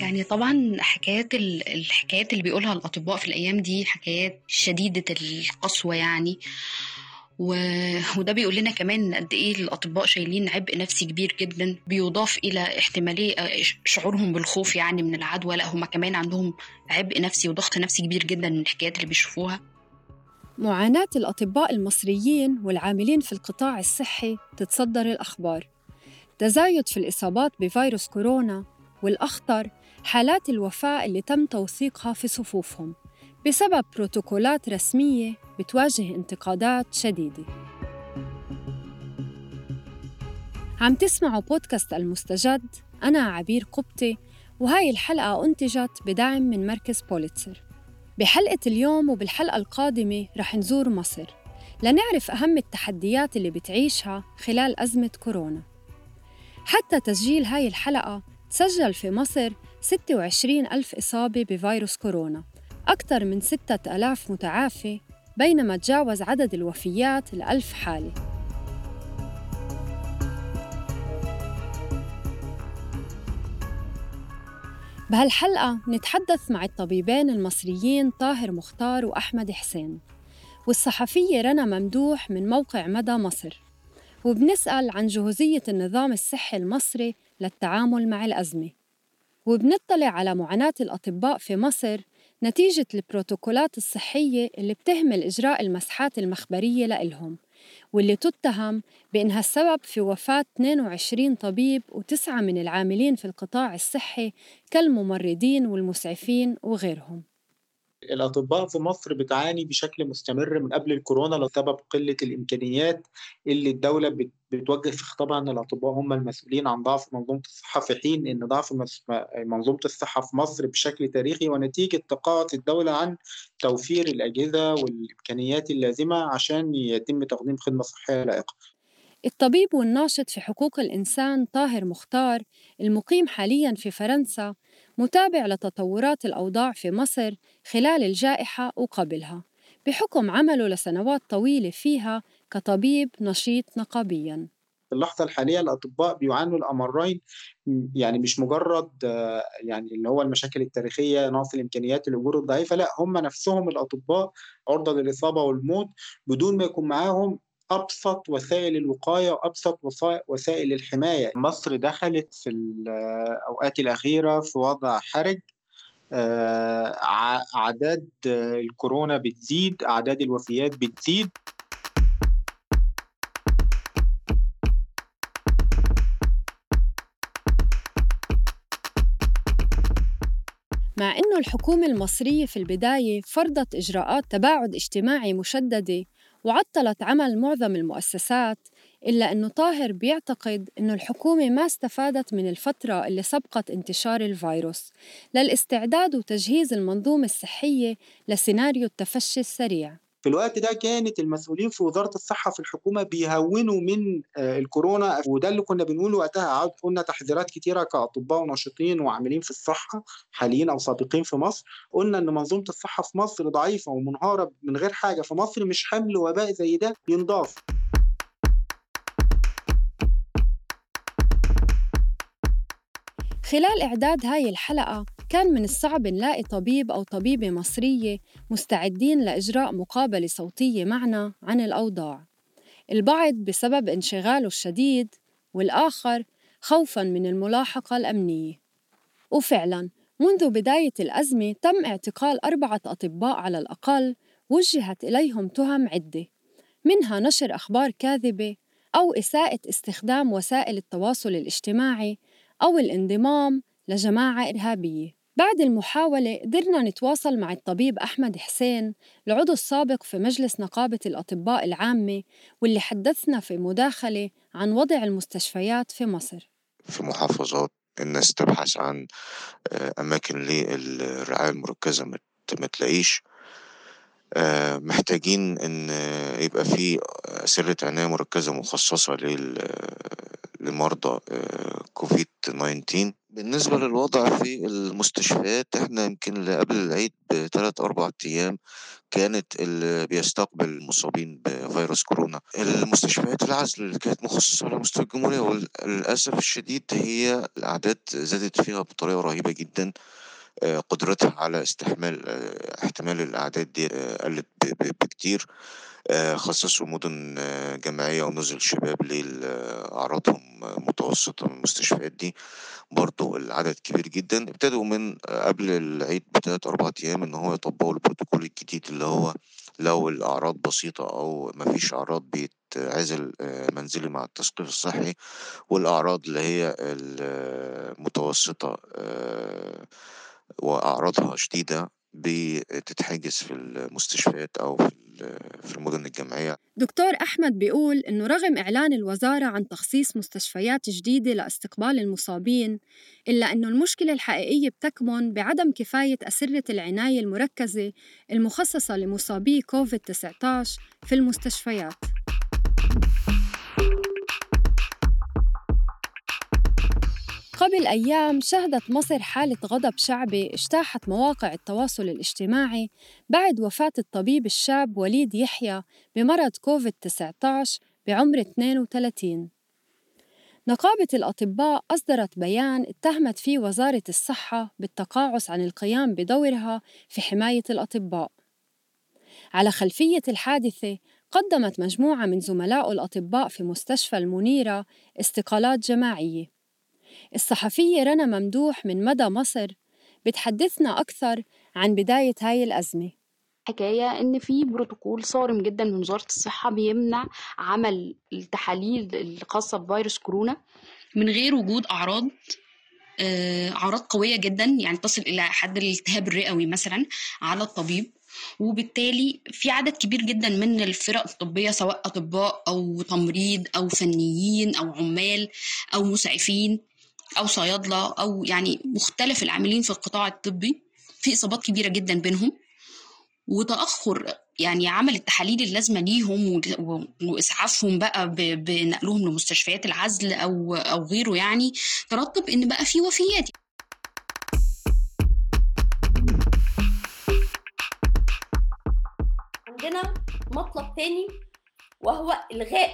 يعني طبعا حكايات الحكايات اللي بيقولها الأطباء في الأيام دي حكايات شديدة القسوة يعني. و... وده بيقول لنا كمان قد إيه الأطباء شايلين عبء نفسي كبير جدا بيضاف إلى احتمالية شعورهم بالخوف يعني من العدوى. لا هم كمان عندهم عبء نفسي وضغط نفسي كبير جدا من الحكايات اللي بيشوفوها. معاناة الأطباء المصريين والعاملين في القطاع الصحي تتصدر الأخبار. تزايد في الإصابات بفيروس كورونا والأخطر حالات الوفاة اللي تم توثيقها في صفوفهم بسبب بروتوكولات رسمية بتواجه انتقادات شديدة. عم تسمعوا بودكاست المستجد أنا عبير قبطي وهاي الحلقة أنتجت بدعم من مركز بوليتسر. بحلقة اليوم وبالحلقة القادمة رح نزور مصر لنعرف أهم التحديات اللي بتعيشها خلال أزمة كورونا. حتى تسجيل هاي الحلقة تسجل في مصر 26 ألف إصابة بفيروس كورونا. أكثر من 6000 متعافي بينما تجاوز عدد الوفيات الألف حالة. بهالحلقة نتحدث مع الطبيبين المصريين طاهر مختار وأحمد حسين. والصحفية رنا ممدوح من موقع مدى مصر. وبنسأل عن جهوزية النظام الصحي المصري للتعامل مع الأزمة. وبنطلع على معاناة الأطباء في مصر نتيجة البروتوكولات الصحية اللي بتهمل إجراء المسحات المخبرية لإلهم واللي تتهم بأنها السبب في وفاة 22 طبيب وتسعة من العاملين في القطاع الصحي كالممرضين والمسعفين وغيرهم. الأطباء في مصر بتعاني بشكل مستمر من قبل الكورونا لسبب قلة الإمكانيات اللي الدولة بتوجه في خطابها أن الأطباء هم المسؤولين عن ضعف منظومة الصحة في حين أن ضعف منظومة الصحة في مصر بشكل تاريخي ونتيجة تقاعس الدولة عن توفير الأجهزة والإمكانيات اللازمة عشان يتم تقديم خدمة صحية لائقة. الطبيب والناشط في حقوق الإنسان طاهر مختار المقيم حالياً في فرنسا متابع لتطورات الأوضاع في مصر خلال الجائحة وقبلها. بحكم عمله لسنوات طويلة فيها كطبيب نشيط نقابياً. في اللحظة الحالية الأطباء بيعانوا الأمرين يعني مش مجرد يعني اللي هو المشاكل التاريخية نقص الإمكانيات الأجور الضعيفة لا هم نفسهم الأطباء عرضة للإصابة والموت بدون ما يكون معاهم أبسط وسائل الوقاية وأبسط وسائل الحماية. مصر دخلت في الأوقات الأخيرة في وضع حرج آه، أعداد الكورونا بتزيد أعداد الوفيات بتزيد. مع أنه الحكومة المصرية في البداية فرضت إجراءات تباعد اجتماعي مشددة وعطلت عمل معظم المؤسسات إلا أنه طاهر بيعتقد أنه الحكومة ما استفادت من الفترة اللي سبقت انتشار الفيروس للإستعداد وتجهيز المنظومة الصحية لسيناريو التفشي السريع. في الوقت ده كانت المسؤولين في وزارة الصحة في الحكومة بيهونوا من آه، الكورونا. وده اللي كنا بنقوله وقتها. قلنا تحذيرات كتيرة كأطباء وناشطين وعاملين في الصحة حاليين أو سابقين في مصر. قلنا إن منظومة الصحة في مصر ضعيفة ومنهارة من غير حاجة في مصر مش حمل وباء زي ده ينضاف. خلال إعداد هاي الحلقة كان من الصعب نلاقي طبيب أو طبيبة مصرية مستعدين لإجراء مقابلة صوتية معنا عن الأوضاع. البعض بسبب انشغاله الشديد والآخر خوفاً من الملاحقة الأمنية. وفعلاً منذ بداية الأزمة تم اعتقال أربعة أطباء على الأقل وجهت إليهم تهم عدة. منها نشر أخبار كاذبة أو إساءة استخدام وسائل التواصل الاجتماعي أو الانضمام لجماعة إرهابية. بعد المحاولة قدرنا نتواصل مع الطبيب أحمد حسين العضو السابق في مجلس نقابة الأطباء العامة واللي حدثنا في مداخلة عن وضع المستشفيات في مصر. في محافظات الناس تبحث عن آه، أماكن للرعاية المركزة ما تلاقيش. محتاجين إن يبقى في سرة عناية مركزة مخصصة لمرضى آه، كوفيد 19 بالنسبة للوضع في المستشفيات إحنا يمكن قبل العيد بثلاث أربع أيام كانت اللي بيستقبل المصابين بفيروس كورونا. المستشفيات العزل اللي كانت مخصصة على مستوى الجمهورية وللأسف الشديد هي الأعداد زادت فيها بطريقة رهيبة جدا. قدرتها على استحمال احتمال الأعداد دي قلت بكتير. خصصوا مدن جامعية ونزل شباب لأعراضهم متوسطة من المستشفيات دي. برضو العدد كبير جدا. ابتدوا من قبل العيد بثلاث أربع أيام إن هو يطبقوا البروتوكول الجديد اللي هو لو الأعراض بسيطة أو مفيش أعراض بيتعزل منزلي مع التثقيف الصحي والأعراض اللي هي المتوسطة وأعراضها شديدة بتتحجز في المستشفيات أو في المدن الجامعية. دكتور أحمد بيقول إنه رغم إعلان الوزارة عن تخصيص مستشفيات جديدة لاستقبال المصابين إلا إنه المشكلة الحقيقية بتكمن بعدم كفاية أسرة العناية المركزة المخصصة لمصابي كوفيد-19 في المستشفيات. قبل أيام شهدت مصر حالة غضب شعبي اجتاحت مواقع التواصل الاجتماعي بعد وفاة الطبيب الشاب وليد يحيى بمرض كوفيد-19 بعمر 32 نقابة الأطباء أصدرت بيان اتهمت فيه وزارة الصحة بالتقاعس عن القيام بدورها في حماية الأطباء. على خلفية الحادثة قدمت مجموعة من زملاء الأطباء في مستشفى المنيرة استقالات جماعية. الصحفية رنا ممدوح من مدى مصر بتحدثنا أكثر عن بداية هاي الأزمة. حكاية إن في بروتوكول صارم جدا من وزارة الصحة بيمنع عمل التحاليل الخاصة بفيروس كورونا من غير وجود أعراض أعراض قوية جدا يعني تصل إلى حد الالتهاب الرئوي مثلا على الطبيب. وبالتالي في عدد كبير جدا من الفرق الطبية سواء أطباء أو تمريض أو فنيين أو عمال أو مسعفين أو صيادلة أو يعني مختلف العاملين في القطاع الطبي في إصابات كبيرة جدا بينهم وتأخر يعني عمل التحاليل اللازمة ليهم وإسعافهم بقى بنقلهم لمستشفيات العزل أو أو غيره يعني ترتب إن بقى في وفيات. عندنا مطلب تاني وهو إلغاء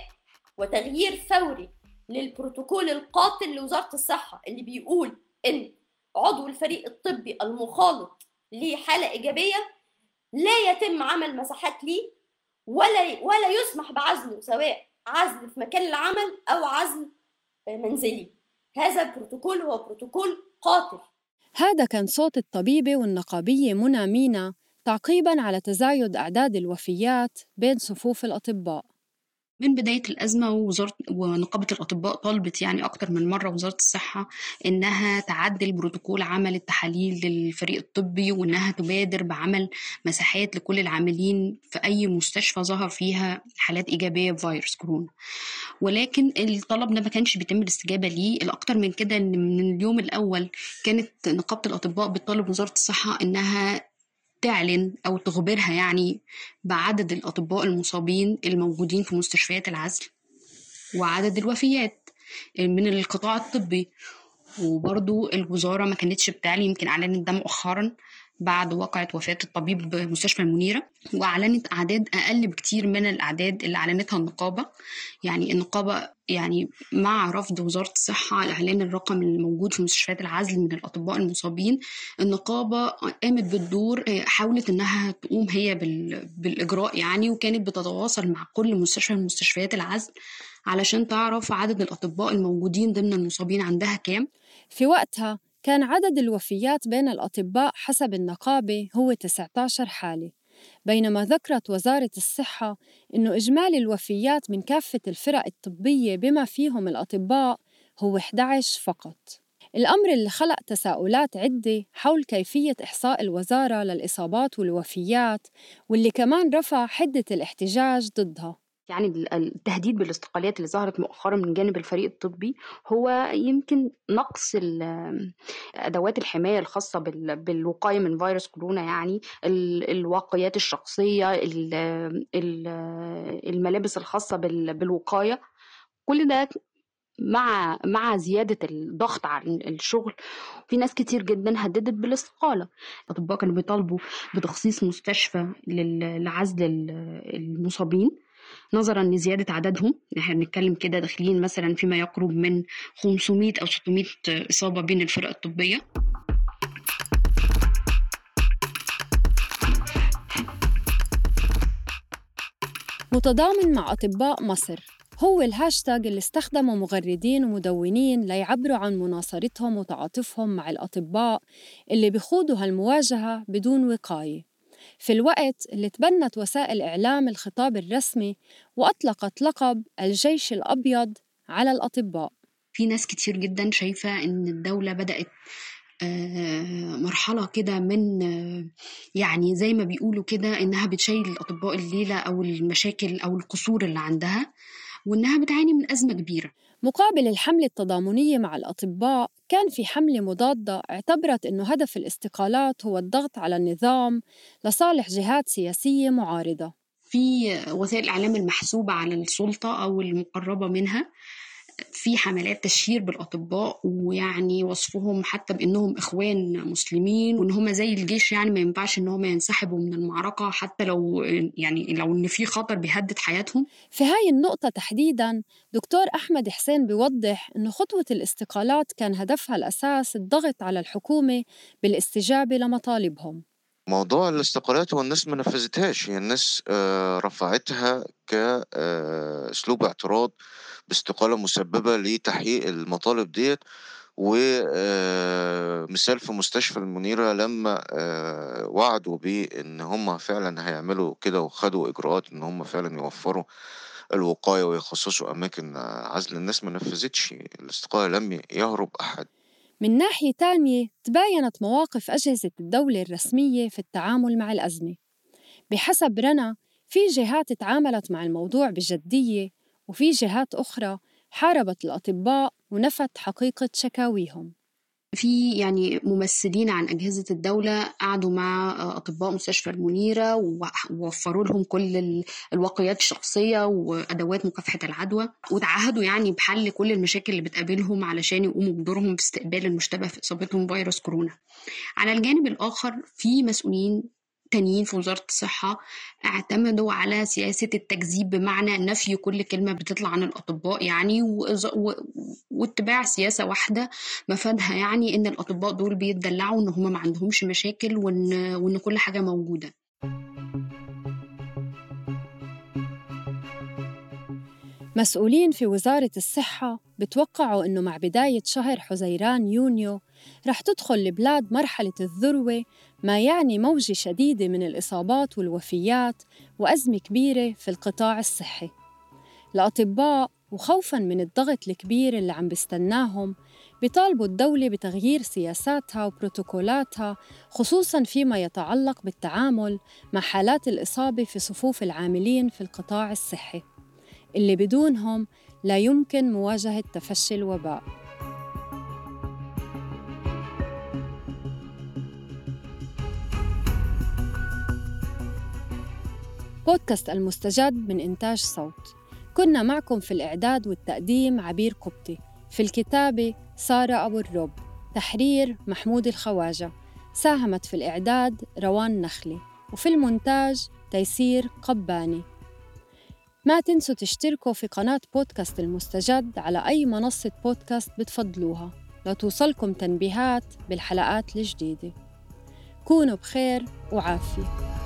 وتغيير فوري. للبروتوكول القاتل لوزارة الصحة اللي بيقول إن عضو الفريق الطبي المخالط لحالة إيجابية لا يتم عمل مساحات ليه ولا ولا يسمح بعزله سواء عزل في مكان العمل أو عزل منزلي. هذا البروتوكول هو بروتوكول قاتل. هذا كان صوت الطبيبة والنقابية منى مينا تعقيباً على تزايد أعداد الوفيات بين صفوف الأطباء. من بداية الأزمة ووزارة ونقابة الأطباء طالبت يعني أكتر من مرة وزارة الصحة إنها تعدل بروتوكول عمل التحاليل للفريق الطبي وإنها تبادر بعمل مساحات لكل العاملين في أي مستشفى ظهر فيها حالات إيجابية بفيروس كورونا. ولكن الطلب ده ما كانش بيتم الاستجابة ليه. الأكتر من كده إن من اليوم الأول كانت نقابة الأطباء بتطالب وزارة الصحة إنها تعلن أو تخبرها يعني بعدد الأطباء المصابين الموجودين في مستشفيات العزل وعدد الوفيات من القطاع الطبي. وبرضو الوزارة ما كانتش بتعلن يمكن أعلنت ده مؤخرا. بعد وقعة وفاة الطبيب بمستشفى المنيرة وأعلنت أعداد أقل بكتير من الأعداد اللي أعلنتها النقابة. يعني النقابة يعني مع رفض وزارة الصحة لإعلان الرقم الموجود في مستشفيات العزل من الأطباء المصابين النقابة قامت بالدور حاولت إنها تقوم هي بالإجراء يعني وكانت بتتواصل مع كل مستشفى من مستشفيات العزل علشان تعرف عدد الأطباء الموجودين ضمن المصابين عندها كام. في وقتها كان عدد الوفيات بين الأطباء حسب النقابة هو 19 حالة بينما ذكرت وزارة الصحة أنه إجمالي الوفيات من كافة الفرق الطبية بما فيهم الأطباء هو 11 فقط. الأمر اللي خلق تساؤلات عدة حول كيفية إحصاء الوزارة للإصابات والوفيات واللي كمان رفع حدة الاحتجاج ضدها. يعني التهديد بالاستقالات اللي ظهرت مؤخرا من جانب الفريق الطبي هو يمكن نقص أدوات الحماية الخاصة بالوقاية من فيروس كورونا يعني الواقيات الشخصية الملابس الخاصة بالوقاية. كل ده مع مع زيادة الضغط عن الشغل. في ناس كتير جدا هددت بالاستقالة. الأطباء كانوا بيطالبوا بتخصيص مستشفى لعزل ال- المصابين. نظرا لزيادة عددهم. إحنا بنتكلم كده داخلين مثلا فيما يقرب من 500 أو 600 إصابة بين الفرق الطبية. متضامن مع أطباء مصر. هو الهاشتاج اللي استخدمه مغردين ومدونين ليعبروا عن مناصرتهم وتعاطفهم مع الأطباء اللي بيخوضوا هالمواجهة بدون وقاية. في الوقت اللي تبنت وسائل إعلام الخطاب الرسمي وأطلقت لقب الجيش الأبيض على الأطباء. في ناس كتير جدا شايفة إن الدولة بدأت آه، مرحلة كده من آه، يعني زي ما بيقولوا كده إنها بتشيل الأطباء الليلة أو المشاكل أو القصور اللي عندها وإنها بتعاني من أزمة كبيرة. مقابل الحملة التضامنية مع الأطباء كان في حملة مضادة اعتبرت أنه هدف الاستقالات هو الضغط على النظام لصالح جهات سياسية معارضة. في وسائل الإعلام المحسوبة على السلطة أو المقربة منها في حملات تشهير بالأطباء ويعني وصفهم حتى بأنهم إخوان مسلمين وإن هم زي الجيش يعني ما ينفعش إن هم ينسحبوا من المعركة حتى لو يعني لو إن في خطر بيهدد حياتهم. في هاي النقطة تحديداً دكتور أحمد حسين بيوضح أنه خطوة الاستقالات كان هدفها الأساس الضغط على الحكومة بالاستجابة لمطالبهم. موضوع الاستقالات هو الناس ما نفذتهاش هي الناس آه، رفعتها كأسلوب اعتراض باستقالة مسببة لتحقيق المطالب ديت ومثال في مستشفى المنيرة لما آه، وعدوا بأن هم فعلا هيعملوا كده وخدوا إجراءات أن هم فعلا يوفروا الوقاية ويخصصوا أماكن عزل الناس ما نفذتش الاستقالة لم يهرب أحد. من ناحية تانية تباينت مواقف أجهزة الدولة الرسمية في التعامل مع الأزمة. بحسب رنا في جهات تعاملت مع الموضوع بجدية وفي جهات أخرى حاربت الأطباء ونفت حقيقة شكاويهم. في يعني ممثلين عن أجهزة الدولة قعدوا مع أطباء مستشفى المنيرة ووفروا لهم كل ال- الوقايات الشخصية وأدوات مكافحة العدوى وتعهدوا يعني بحل كل المشاكل اللي بتقابلهم علشان يقوموا بدورهم في استقبال المشتبه في إصابتهم بفيروس كورونا. على الجانب الآخر في مسؤولين تانيين في وزارة الصحة اعتمدوا على سياسة التكذيب بمعنى نفي كل كلمة بتطلع عن الأطباء يعني واتباع سياسة واحدة مفادها يعني إن الأطباء دول بيتدلعوا إن هما ما عندهمش مشاكل وإن وإن كل حاجة موجودة. مسؤولين في وزارة الصحة بتوقعوا إنه مع بداية شهر حزيران يونيو رح تدخل البلاد مرحلة الذروة ما يعني موجة شديدة من الإصابات والوفيات وأزمة كبيرة في القطاع الصحي. الأطباء وخوفاً من الضغط الكبير اللي عم بيستناهم بيطالبوا الدولة بتغيير سياساتها وبروتوكولاتها خصوصاً فيما يتعلق بالتعامل مع حالات الإصابة في صفوف العاملين في القطاع الصحي. اللي بدونهم لا يمكن مواجهة تفشي الوباء. بودكاست المستجد من إنتاج صوت. كنا معكم في الإعداد والتقديم عبير قبطي. في الكتابة سارة أبو الرب. تحرير محمود الخواجة. ساهمت في الإعداد روان نخلي. وفي المونتاج تيسير قباني. ما تنسوا تشتركوا في قناة بودكاست المستجد على أي منصة بودكاست بتفضلوها لتوصلكم تنبيهات بالحلقات الجديدة. كونوا بخير وعافية.